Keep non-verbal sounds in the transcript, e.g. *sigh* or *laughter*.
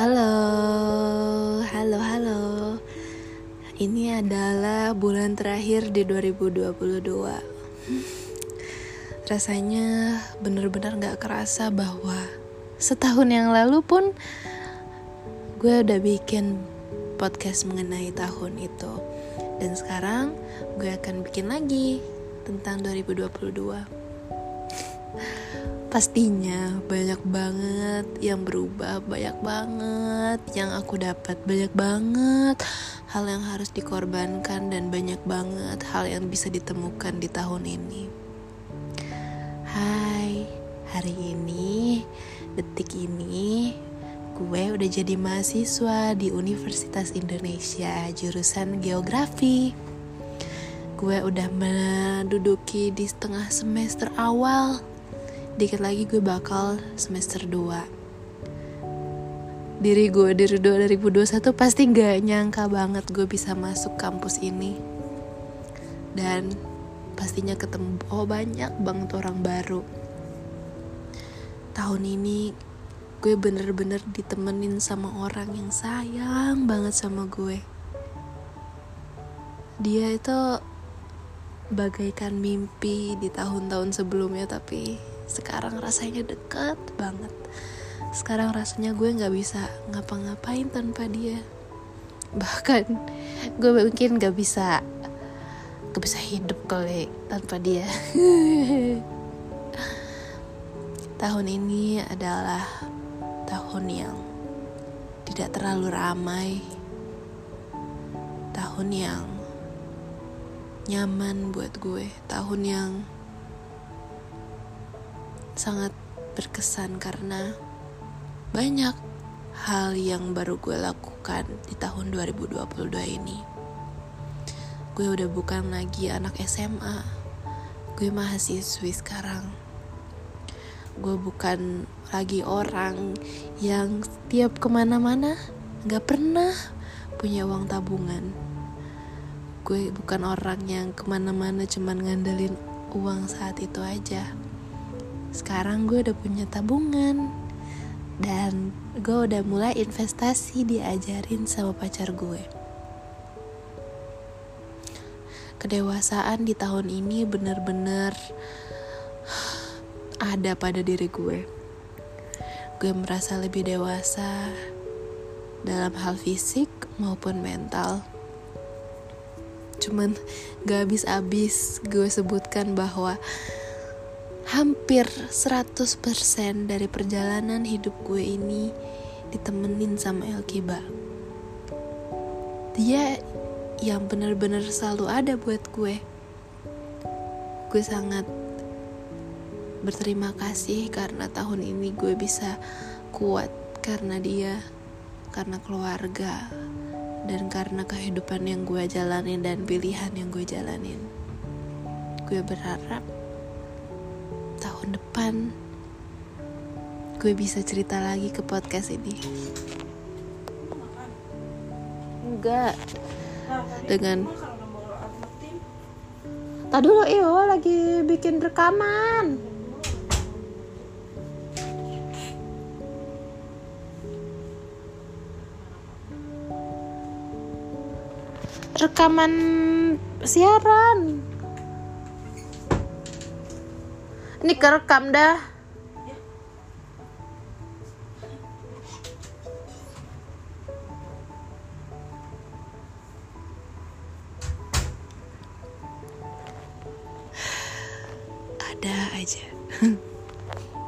Halo, halo, halo. Ini adalah bulan terakhir di 2022. Rasanya bener-bener gak kerasa bahwa setahun yang lalu pun gue udah bikin podcast mengenai tahun itu. Dan sekarang gue akan bikin lagi tentang 2022 pastinya banyak banget yang berubah banyak banget yang aku dapat banyak banget hal yang harus dikorbankan dan banyak banget hal yang bisa ditemukan di tahun ini. Hai hari ini detik ini gue udah jadi mahasiswa di Universitas Indonesia jurusan geografi. Gue udah menduduki di setengah semester awal dikit lagi gue bakal semester 2 diri gue dari 2021 pasti gak nyangka banget gue bisa masuk kampus ini. Dan pastinya ketemu oh banyak banget orang baru. Tahun ini gue bener-bener ditemenin sama orang yang sayang banget sama gue. Dia itu bagaikan mimpi di tahun-tahun sebelumnya tapi sekarang rasanya deket banget. Sekarang rasanya gue nggak bisa ngapa-ngapain tanpa dia. Bahkan gue mungkin nggak bisa gak bisa hidup kali tanpa dia. *laughs* Tahun ini adalah tahun yang tidak terlalu ramai. Tahun yang nyaman buat gue. Tahun yang sangat berkesan karena banyak hal yang baru gue lakukan di tahun 2022 ini. Gue udah bukan lagi anak SMA, gue mahasiswi sekarang. Gue bukan lagi orang yang tiap ke mana-mana gak pernah punya uang tabungan. Gue bukan orang yang ke mana-mana cuman ngandelin uang saat itu aja sekarang gue udah punya tabungan. Dan gue udah mulai investasi diajarin sama pacar gue. Kedewasaan di tahun ini bener-bener ada pada diri gue. Gue merasa lebih dewasa dalam hal fisik maupun mental. Cuman gak habis-habis gue sebutkan bahwa hampir 100% dari perjalanan hidup gue ini ditemenin sama Elkiba. Dia yang benar-benar selalu ada buat gue. Gue sangat berterima kasih karena tahun ini gue bisa kuat karena dia, karena keluarga, dan karena kehidupan yang gue jalanin dan pilihan yang gue jalanin. Gue berharap tahun depan gue bisa cerita lagi ke podcast ini. Enggak. Dengan Tadi dulu iyo lagi bikin rekaman. Rekaman siaran Ini kerekam dah. Ada aja. *laughs*